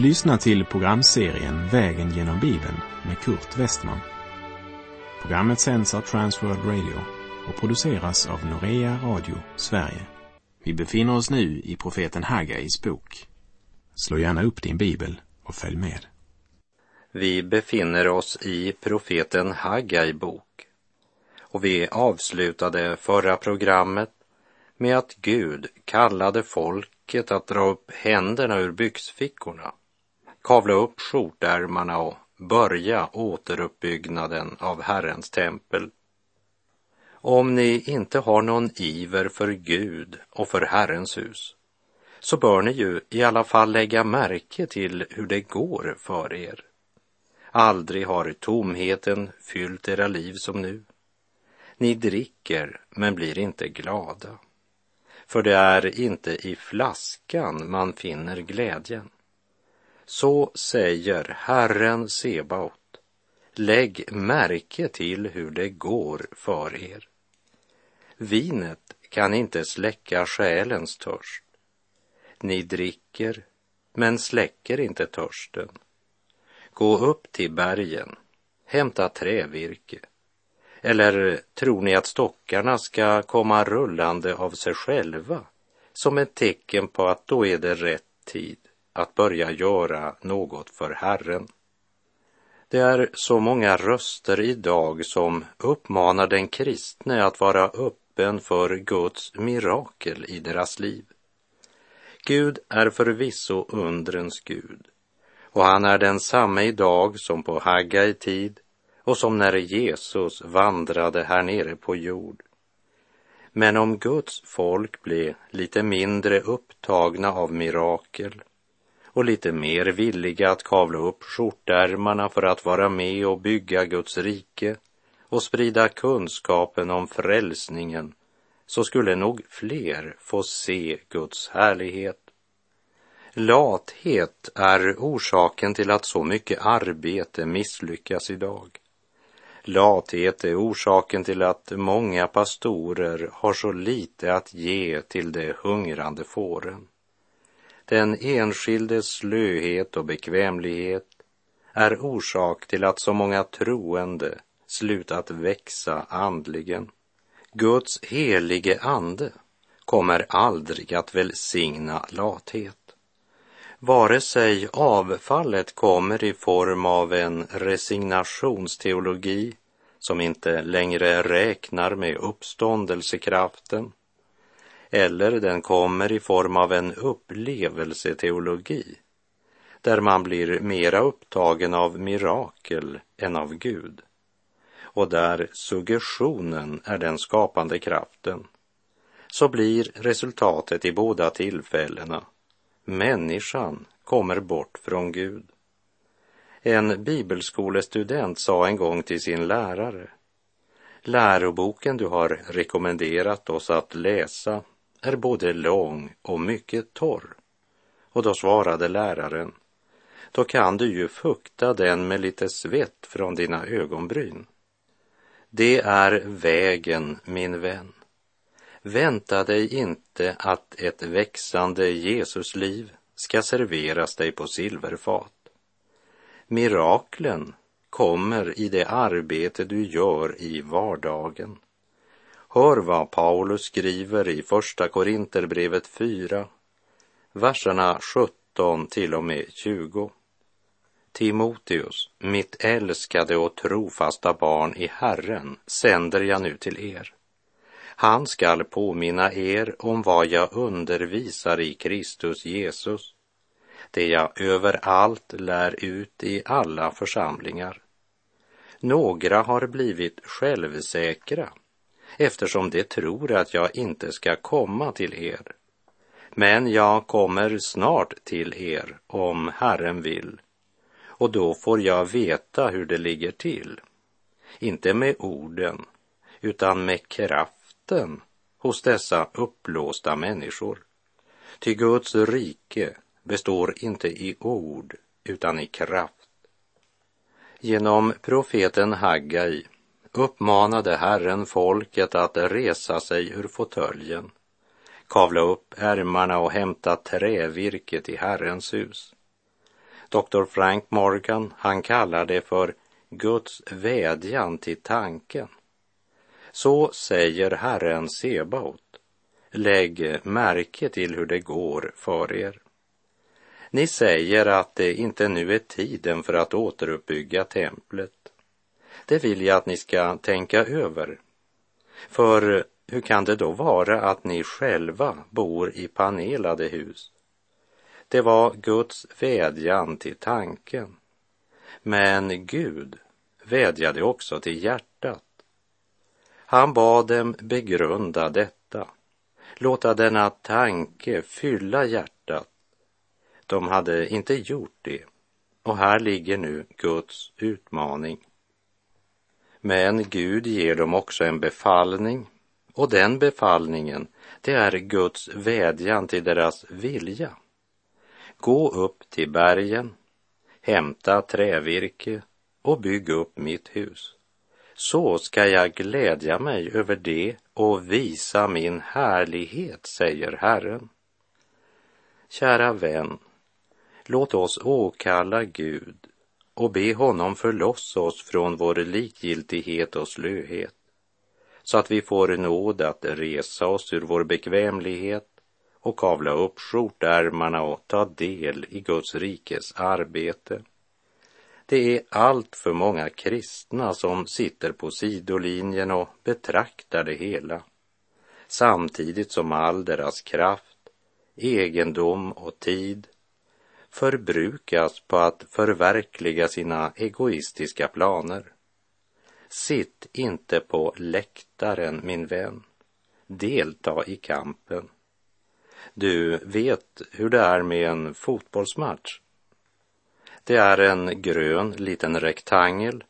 Du lyssnar till programserien Vägen genom Bibeln med Kurt Westman. Programmet sänds av Transworld Radio och produceras av Norea Radio Sverige. Vi befinner oss nu i profeten Haggais bok. Slå gärna upp din bibel och följ med. Vi befinner oss i profeten Haggai bok och vi avslutade förra programmet med att Gud kallade folket att dra upp händerna ur byxfickorna, kavla upp skjortärmarna och börja återuppbyggnaden av Herrens tempel. Om ni inte har någon iver för Gud och för Herrens hus, så bör ni ju i alla fall lägga märke till hur det går för er. Aldrig har tomheten fyllt era liv som nu. Ni dricker men blir inte glada. För det är inte i flaskan man finner glädjen. Så säger Herren Sebaot. Lägg märke till hur det går för er. Vinet kan inte släcka själens törst. Ni dricker, men släcker inte törsten. Gå upp till bergen, hämta trävirke. Eller tror ni att stockarna ska komma rullande av sig själva som ett tecken på att då är det rätt tid att börja göra något för Herren? Det är så många röster idag som uppmanar den kristne att vara öppen för Guds mirakel i deras liv. Gud är förvisso undrens Gud och han är densamme idag som på Haggai tid och som när Jesus vandrade här nere på jord. Men om Guds folk blev lite mindre upptagna av mirakel och lite mer villiga att kavla upp skjortärmarna för att vara med och bygga Guds rike och sprida kunskapen om frälsningen så skulle nog fler få se Guds härlighet. Lathet är orsaken till att så mycket arbete misslyckas idag. Lathet är orsaken till att många pastorer har så lite att ge till de hungrande fåren. Den enskildes slöhet och bekvämlighet är orsak till att så många troende slutat växa andligen. Guds helige ande kommer aldrig att välsigna lathet. Vare sig avfallet kommer i form av en resignationsteologi som inte längre räknar med uppståndelsekraften eller den kommer i form av en upplevelseteologi där man blir mera upptagen av mirakel än av Gud och där suggestionen är den skapande kraften så blir resultatet i båda tillfällena människan kommer bort från Gud. En bibelskolestudent sa en gång till sin lärare Läroboken du har rekommenderat oss att läsa är både lång och mycket torr. Och då svarade läraren Då kan du ju fukta den med lite svett från dina ögonbryn. Det är vägen, min vän. Vänta dig inte att ett växande Jesusliv ska serveras dig på silverfat. Miraklen kommer i det arbete du gör i vardagen. Hör vad Paulus skriver i Första Korinterbrevet 4, verserna 17 till och med 20. Timoteus, mitt älskade och trofasta barn i Herren, sänder jag nu till er. Han skall påminna er om vad jag undervisar i Kristus Jesus, det jag överallt lär ut i alla församlingar. Några har blivit självsäkra eftersom de tror att jag inte ska komma till er. Men jag kommer snart till er om Herren vill och då får jag veta hur det ligger till. Inte med orden, utan med kraften hos dessa uppblåsta människor. Ty Guds rike består inte i ord, utan i kraft. Genom profeten Haggai uppmanade Herren folket att resa sig ur fåtöljen, kavla upp ärmarna och hämta trävirket i Herrens hus. Dr. Frank Morgan, han kallar det för Guds vädjan till tanken. Så säger Herren Sebaot. Lägg märke till hur det går för er. Ni säger att det inte nu är tiden för att återuppbygga templet. Det vill jag att ni ska tänka över. För hur kan det då vara att ni själva bor i panelade hus? Det var Guds vädjan till tanken. Men Gud vädjade också till hjärtat. Han bad dem begrunda detta, låta denna tanke fylla hjärtat. De hade inte gjort det och här ligger nu Guds utmaning. Men Gud ger dem också en befallning och den befallningen, det är Guds vädjan till deras vilja. Gå upp till bergen, hämta trävirke och bygg upp mitt hus. Så ska jag glädja mig över det och visa min härlighet, säger Herren. Kära vän, låt oss åkalla Gud och be honom förlossa oss från vår likgiltighet och slöhet, så att vi får nåd att resa oss ur vår bekvämlighet och kavla upp skjortärmarna och ta del i Guds rikes arbete. Det är allt för många kristna som sitter på sidolinjen och betraktar det hela, samtidigt som all deras kraft, egendom och tid förbrukas på att förverkliga sina egoistiska planer. Sitt inte på läktaren, min vän. Delta i kampen. Du vet hur det är med en fotbollsmatch. Det är en grön liten rektangel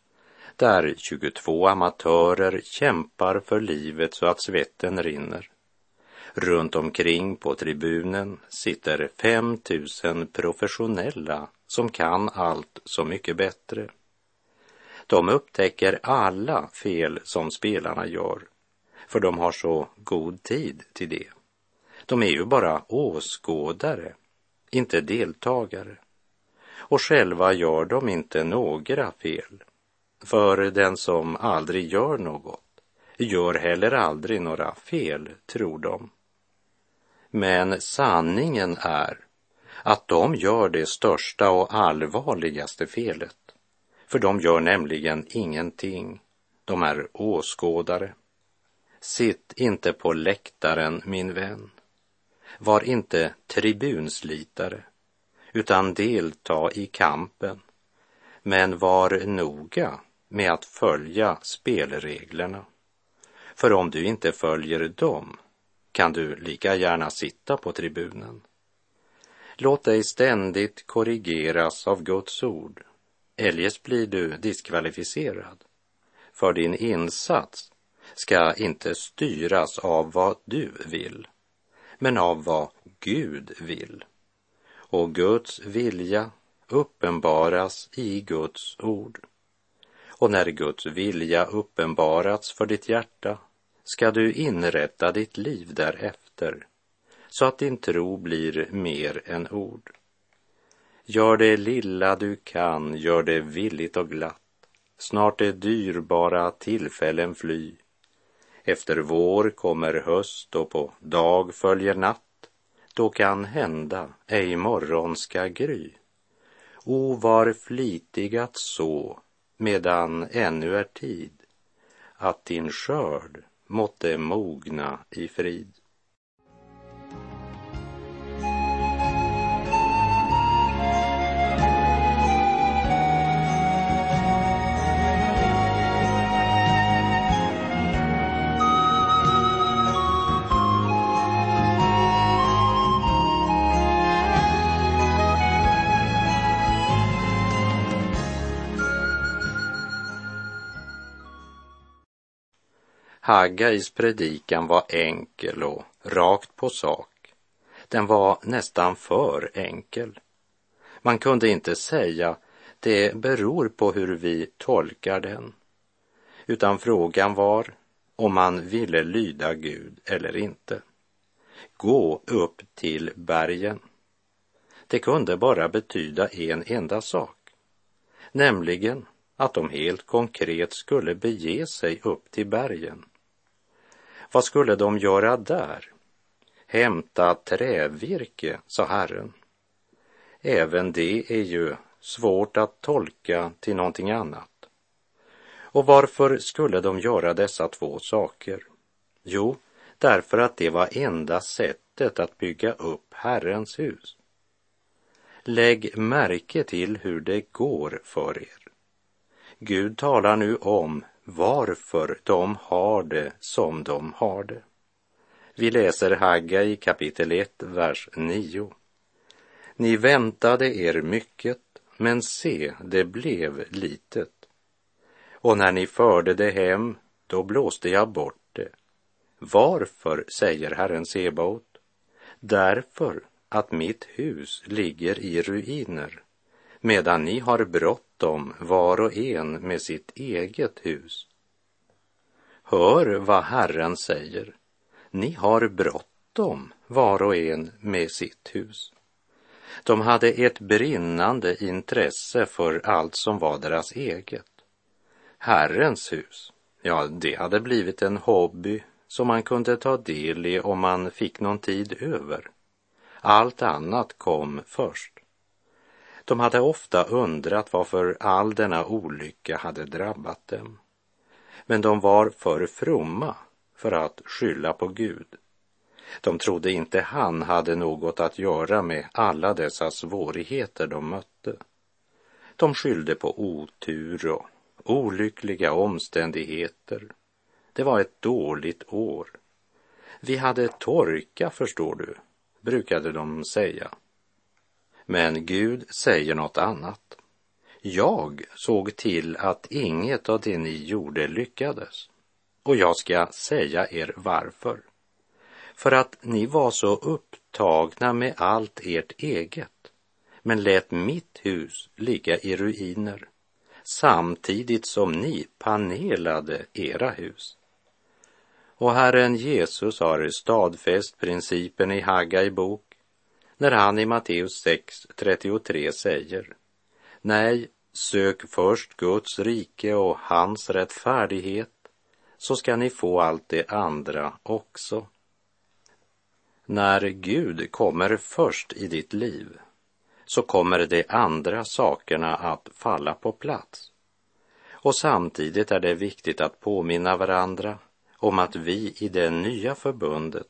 där 22 amatörer kämpar för livet så att svetten rinner. Runt omkring på tribunen sitter 5000 professionella som kan allt så mycket bättre. De upptäcker alla fel som spelarna gör, för de har så god tid till det. De är ju bara åskådare, inte deltagare. Och själva gör de inte några fel. För den som aldrig gör något gör heller aldrig några fel, tror de. Men sanningen är att de gör det största och allvarligaste felet. För de gör nämligen ingenting. De är åskådare. Sitt inte på läktaren, min vän. Var inte tribunslitare, utan delta i kampen. Men var noga med att följa spelreglerna. För om du inte följer dem kan du lika gärna sitta på tribunen. Låt dig ständigt korrigeras av Guds ord, eljest blir du diskvalificerad. För din insats ska inte styras av vad du vill, men av vad Gud vill. Och Guds vilja uppenbaras i Guds ord. Och när Guds vilja uppenbarats för ditt hjärta ska du inrätta ditt liv därefter, så att din tro blir mer än ord. Gör det lilla du kan, gör det villigt och glatt. Snart är dyrbara tillfällen fly. Efter vår kommer höst och på dag följer natt. Då kan hända ej morgon ska gry. O, var flitig att så medan ännu är tid, att din skörd måtte mogna i frid. Haggais predikan var enkel och rakt på sak. Den var nästan för enkel. Man kunde inte säga det beror på hur vi tolkar den. Utan frågan var om man ville lyda Gud eller inte. Gå upp till bergen. Det kunde bara betyda en enda sak, nämligen att de helt konkret skulle bege sig upp till bergen. Vad skulle de göra där? Hämta trävirke, sa Herren. Även det är ju svårt att tolka till någonting annat. Och varför skulle de göra dessa två saker? Jo, därför att det var enda sättet att bygga upp Herrens hus. Lägg märke till hur det går för er. Gud talar nu om varför de har det som de har det. Vi läser Hagga i kapitel 1, vers 9. Ni väntade er mycket, men se, det blev litet. Och när ni förde det hem, då blåste jag bort det. Varför, säger Herren Sebaot? Därför att mitt hus ligger i ruiner, medan ni har bråttom var och en med sitt eget hus. Hör vad Herren säger. Ni har bråttom var och en med sitt hus. De hade ett brinnande intresse för allt som var deras eget. Herrens hus, ja, det hade blivit en hobby som man kunde ta del i om man fick någon tid över. Allt annat kom först. De hade ofta undrat varför all denna olycka hade drabbat dem. Men de var för fromma för att skylla på Gud. De trodde inte han hade något att göra med alla dessa svårigheter de mötte. De skyllde på otur och olyckliga omständigheter. Det var ett dåligt år. Vi hade torka, förstår du, brukade de säga. Men Gud säger något annat. Jag såg till att inget av det ni gjorde lyckades. Och jag ska säga er varför. För att ni var så upptagna med allt ert eget, men lät mitt hus ligga i ruiner, samtidigt som ni panelade era hus. Och Herren Jesus har stadfäst principen i Haggai bok när han i Matteus 6.33 säger Nej, sök först Guds rike och hans rättfärdighet så ska ni få allt det andra också. När Gud kommer först i ditt liv så kommer de andra sakerna att falla på plats. Och samtidigt är det viktigt att påminna varandra om att vi i det nya förbundet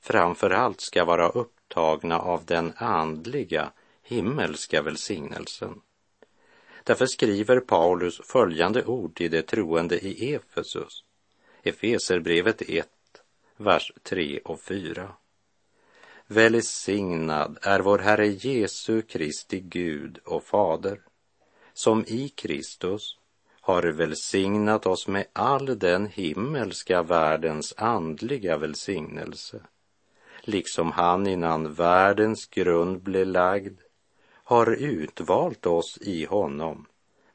framför allt ska vara upptagna av den andliga himmelska välsignelsen. Därför skriver Paulus följande ord till de troende i Efesus, Efeserbrevet 1, vers 3 och 4. Välsignad är vår Herre Jesu Kristi Gud och Fader, som i Kristus har välsignat oss med all den himmelska världens andliga välsignelse, liksom han innan världens grund blev lagd har utvalt oss i honom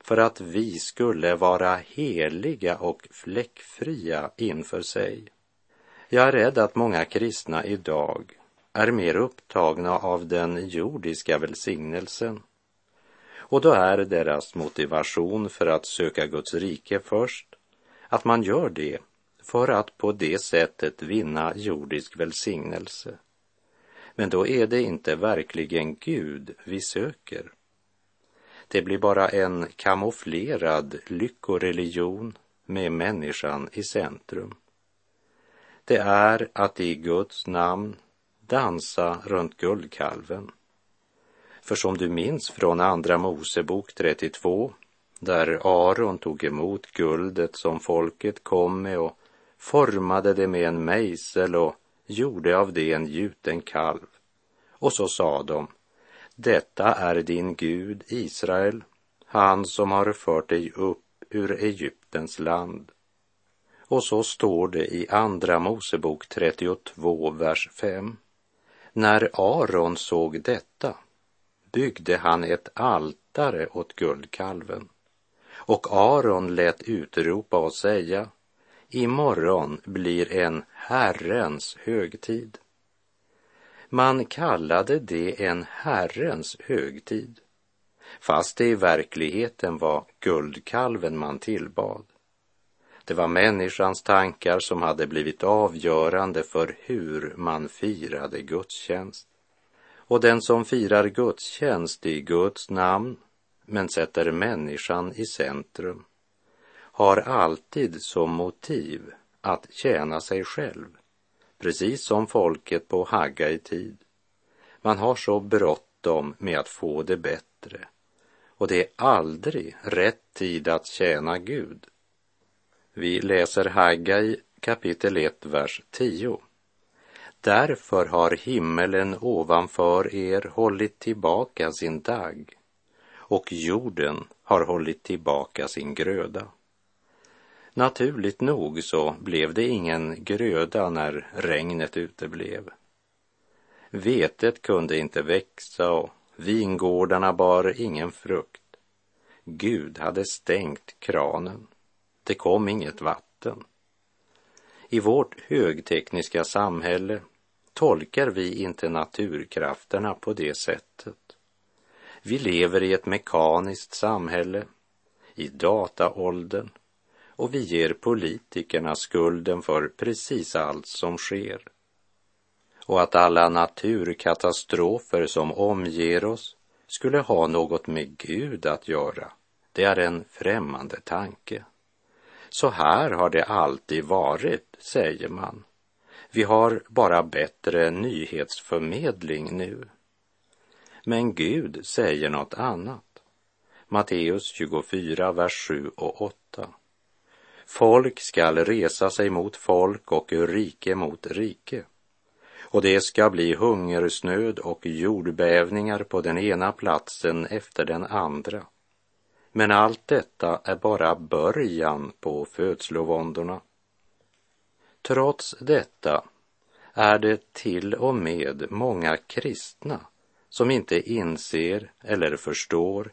för att vi skulle vara heliga och fläckfria inför sig. Jag är rädd att många kristna idag är mer upptagna av den jordiska välsignelsen och då är deras motivation för att söka Guds rike först att man gör det för att på det sättet vinna jordisk välsignelse. Men då är det inte verkligen Gud vi söker. Det blir bara en kamouflerad lyckoreligion med människan i centrum. Det är att i Guds namn dansa runt guldkalven för som du minns från Andra Mosebok 32, där Aron tog emot guldet som folket kom med och formade det med en mejsel och gjorde av det en gjuten kalv. Och så sa de, detta är din Gud Israel, han som har fört dig upp ur Egyptens land. Och så står det i Andra Mosebok 32, vers 5. När Aron såg detta byggde han ett altare åt guldkalven. Och Aron lät utropa och säga, imorgon blir en Herrens högtid. Man kallade det en Herrens högtid, fast det i verkligheten var guldkalven man tillbad. Det var människans tankar som hade blivit avgörande för hur man firade gudstjänst. Och den som firar gudstjänst i Guds namn men sätter människan i centrum har alltid som motiv att tjäna sig själv, precis som folket på Hagga i tid. Man har så bråttom med att få det bättre och det är aldrig rätt tid att tjäna Gud. Vi läser Haggai kapitel 1, vers 10. Därför har himmelen ovanför er hållit tillbaka sin dagg och jorden har hållit tillbaka sin gröda. Naturligt nog så blev det ingen gröda när regnet uteblev. Vetet kunde inte växa och vingårdarna bar ingen frukt. Gud hade stängt kranen. Det kom inget vatten. I vårt högtekniska samhälle tolkar vi inte naturkrafterna på det sättet. Vi lever i ett mekaniskt samhälle, i dataåldern och vi ger politikerna skulden för precis allt som sker. Och att alla naturkatastrofer som omger oss skulle ha något med Gud att göra, det är en främmande tanke. Så här har det alltid varit, säger man. Vi har bara bättre nyhetsförmedling nu. Men Gud säger något annat. Matteus 24, vers 7 och 8. Folk skall resa sig mot folk och rike mot rike. Och det ska bli hungersnöd och jordbävningar på den ena platsen efter den andra. Men allt detta är bara början på födslovåndorna. Trots detta är det till och med många kristna som inte inser eller förstår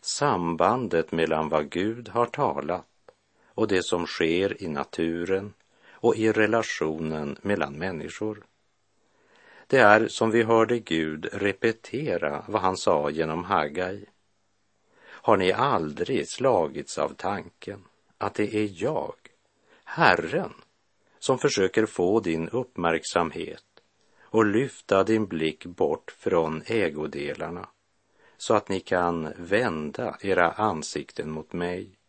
sambandet mellan vad Gud har talat och det som sker i naturen och i relationen mellan människor. Det är som vi hörde Gud repetera vad han sa genom Hagai. Har ni aldrig slagits av tanken att det är jag, Herren, som försöker få din uppmärksamhet och lyfta din blick bort från ägodelarna så att ni kan vända era ansikten mot mig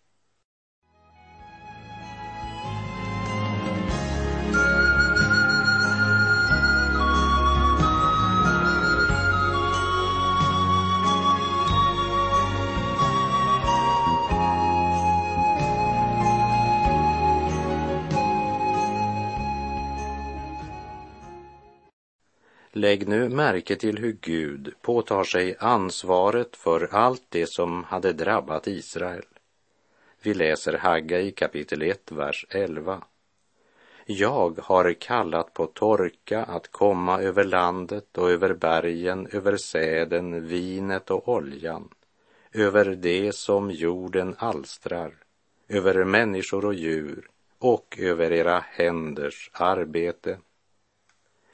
Lägg nu märke till hur Gud påtar sig ansvaret för allt det som hade drabbat Israel. Vi läser Hagga i kapitel 1, vers 11. Jag har kallat på torka att komma över landet och över bergen, över säden, vinet och oljan, över det som jorden alstrar, över människor och djur och över era händers arbete.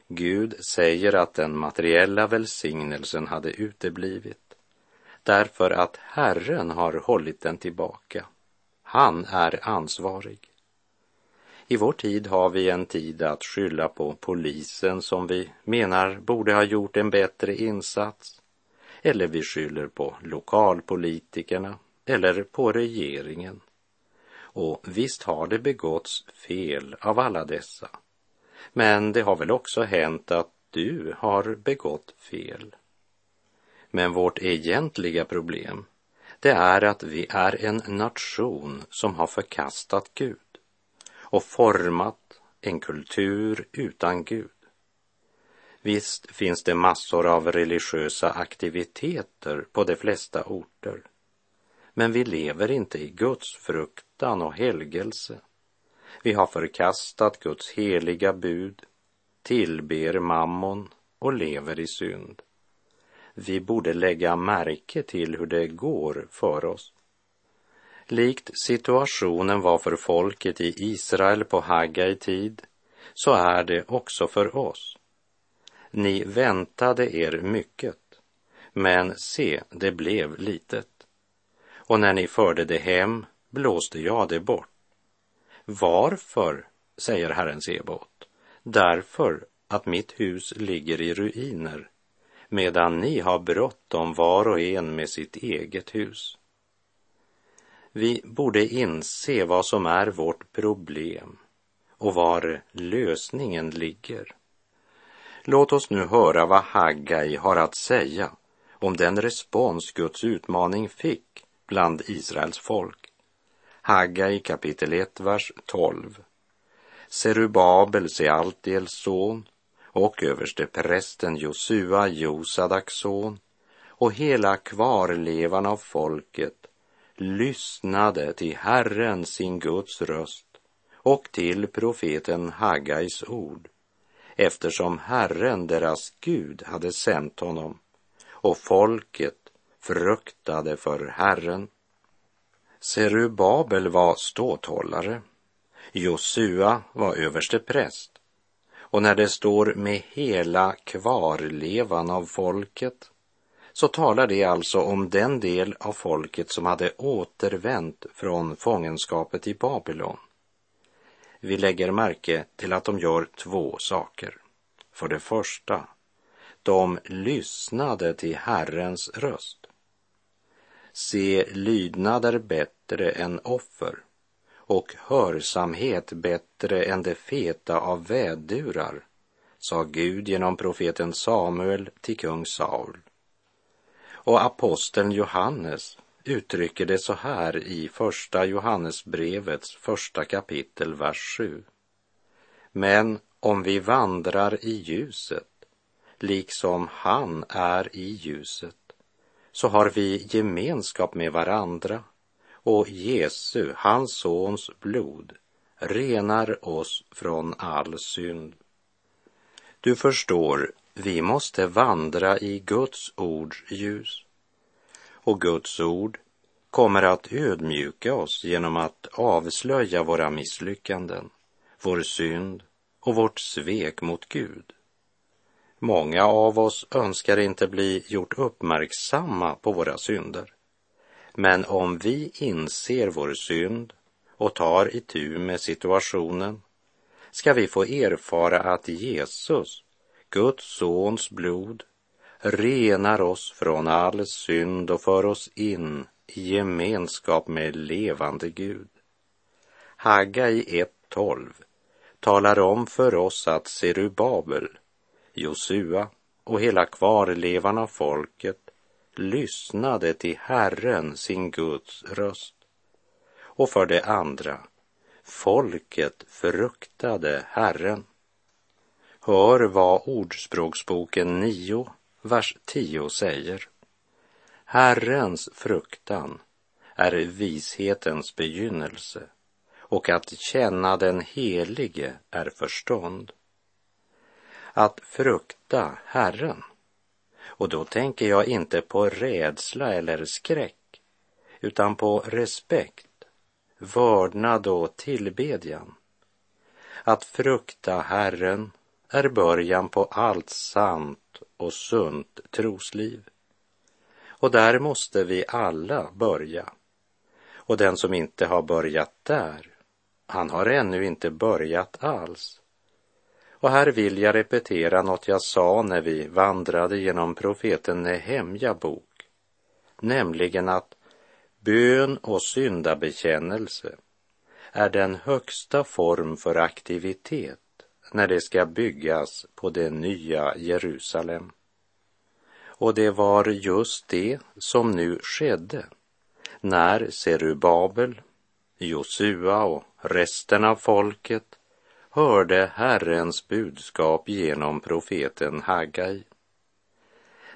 Gud säger att den materiella välsignelsen hade uteblivit därför att Herren har hållit den tillbaka. Han är ansvarig. I vår tid har vi en tid att skylla på polisen som vi menar borde ha gjort en bättre insats. Eller vi skyller på lokalpolitikerna eller på regeringen. Och visst har det begåtts fel av alla dessa. Men det har väl också hänt att du har begått fel. Men vårt egentliga problem, det är att vi är en nation som har förkastat Gud och format en kultur utan Gud. Visst finns det massor av religiösa aktiviteter på de flesta orter. Men vi lever inte i Guds fruktan och helgelse. Vi har förkastat Guds heliga bud, tillber mammon och lever i synd. Vi borde lägga märke till hur det går för oss. Likt situationen var för folket i Israel på Haggai tid, så är det också för oss. Ni väntade er mycket, men se, det blev litet. Och när ni förde det hem blåste jag det bort. Varför, säger Herren Sebot, därför att mitt hus ligger i ruiner, medan ni har bråttom var och en med sitt eget hus. Vi borde inse vad som är vårt problem och var lösningen ligger. Låt oss nu höra vad Haggai har att säga om den respons Guds utmaning fick bland Israels folk. Haggai kapitel 1, vers 12. Serubabel, Sealtiels son, och överste prästen Josua, Josadaks son, och hela kvarlevan av folket lyssnade till Herren sin Guds röst och till profeten Haggais ord, eftersom Herren, deras Gud, hade sänt honom och folket fruktade för Herren. Serubabel var ståthållare, Josua var överste präst och när det står med hela kvarlevan av folket så talar det alltså om den del av folket som hade återvänt från fångenskapet i Babylon. Vi lägger märke till att de gör två saker. För det första, de lyssnade till Herrens röst. Se, lydnad är bättre än offer och hörsamhet bättre än det feta av vädurar, sa Gud genom profeten Samuel till kung Saul. Och aposteln Johannes uttrycker det så här i första Johannesbrevets första kapitel, vers 7. Men om vi vandrar i ljuset, liksom han är i ljuset, så har vi gemenskap med varandra och Jesu, hans sons blod, renar oss från all synd. Du förstår, vi måste vandra i Guds ords ljus. Och Guds ord kommer att ödmjuka oss genom att avslöja våra misslyckanden, vår synd och vårt svek mot Gud. Många av oss önskar inte bli gjort uppmärksamma på våra synder. Men om vi inser vår synd och tar itu med situationen ska vi få erfara att Jesus, Guds sons blod, renar oss från all synd och för oss in i gemenskap med levande Gud. Haggai 1.12 talar om för oss att Serubabel, Josua och hela kvarlevan av folket lyssnade till Herren, sin Guds röst. Och för det andra, folket fruktade Herren. Hör vad Ordspråksboken 9, vers 10 säger. Herrens fruktan är vishetens begynnelse och att känna den helige är förstånd. Att frukta Herren och då tänker jag inte på rädsla eller skräck, utan på respekt, vördnad och tillbedjan. Att frukta Herren är början på allt sant och sunt trosliv. Och där måste vi alla börja. Och den som inte har börjat där, han har ännu inte börjat alls. Och här vill jag repetera något jag sa när vi vandrade genom profeten Nehemja bok, nämligen att bön och syndabekännelse är den högsta form för aktivitet när det ska byggas på det nya Jerusalem. Och det var just det som nu skedde när Serubabel, Josua och resten av folket hörde Herrens budskap genom profeten Haggai.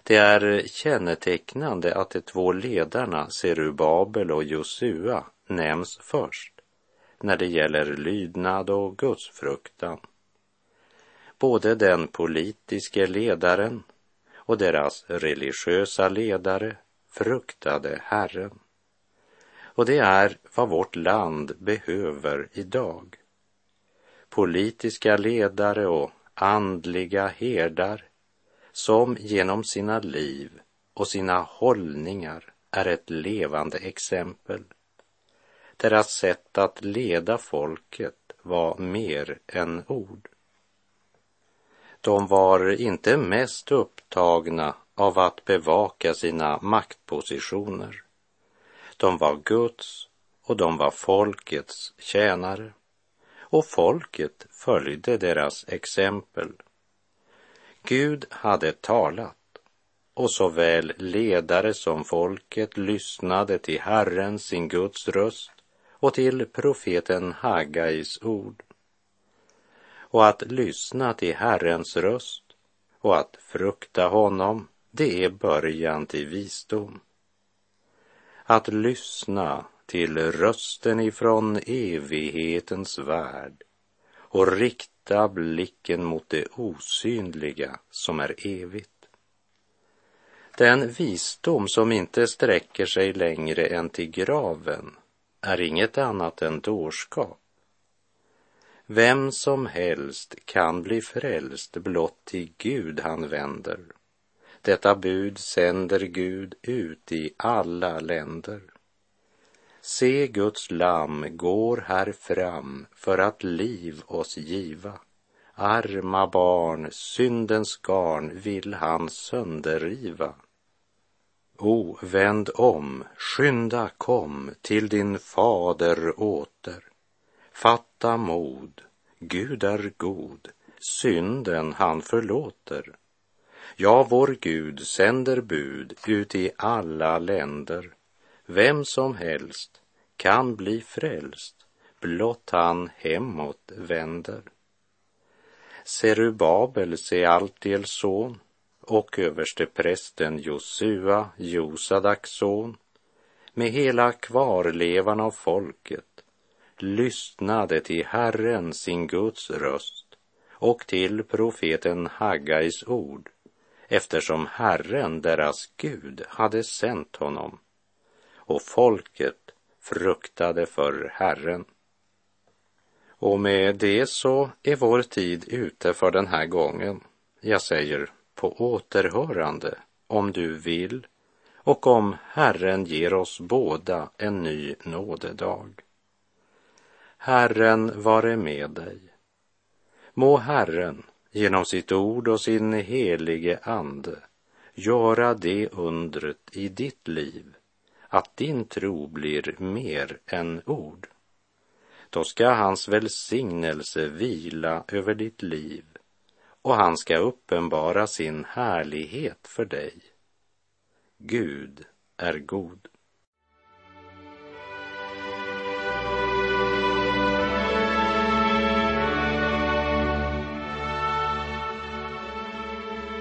Det är kännetecknande att de två ledarna Serubabel och Josua nämns först när det gäller lydnad och gudsfruktan. Både den politiske ledaren och deras religiösa ledare fruktade Herren. Och det är vad vårt land behöver idag. Politiska ledare och andliga herdar som genom sina liv och sina hållningar är ett levande exempel. Deras sätt att leda folket var mer än ord. De var inte mest upptagna av att bevaka sina maktpositioner. De var Guds och de var folkets tjänare. Och folket följde deras exempel. Gud hade talat och såväl ledare som folket lyssnade till Herren, sin Guds röst och till profeten Hagais ord. Och att lyssna till Herrens röst och att frukta honom, det är början till visdom. Att lyssna till rösten ifrån evighetens värld och rikta blicken mot det osynliga som är evigt. Den visdom som inte sträcker sig längre än till graven är inget annat än dårskap. Vem som helst kan bli frälst blott till Gud han vänder. Detta bud sänder Gud ut i alla länder. Se Guds lamm går här fram för att liv oss giva. Arma barn, syndens garn vill han sönderriva. O, vänd om, skynda kom till din fader åter. Fatta mod, Gud är god, synden han förlåter. Ja, vår Gud sänder bud ut i alla länder. Vem som helst kan bli frälst, blott han hemåt vänder. Serubabel, Sealtiels son, och översteprästen Josua, Josadaks son, med hela kvarlevan av folket, lyssnade till Herren, sin Guds röst och till profeten Haggais ord, eftersom Herren, deras Gud, hade sänt honom. Och folket fruktade för Herren. Och med det så är vår tid ute för den här gången. Jag säger på återhörande om du vill och om Herren ger oss båda en ny nådedag. Herren vare med dig. Må Herren genom sitt ord och sin helige ande göra det undret i ditt liv att din tro blir mer än ord. Då ska hans välsignelse vila över ditt liv och han ska uppenbara sin härlighet för dig. Gud är god.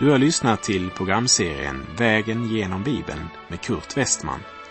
Du har lyssnat till programserien Vägen genom Bibeln med Kurt Westman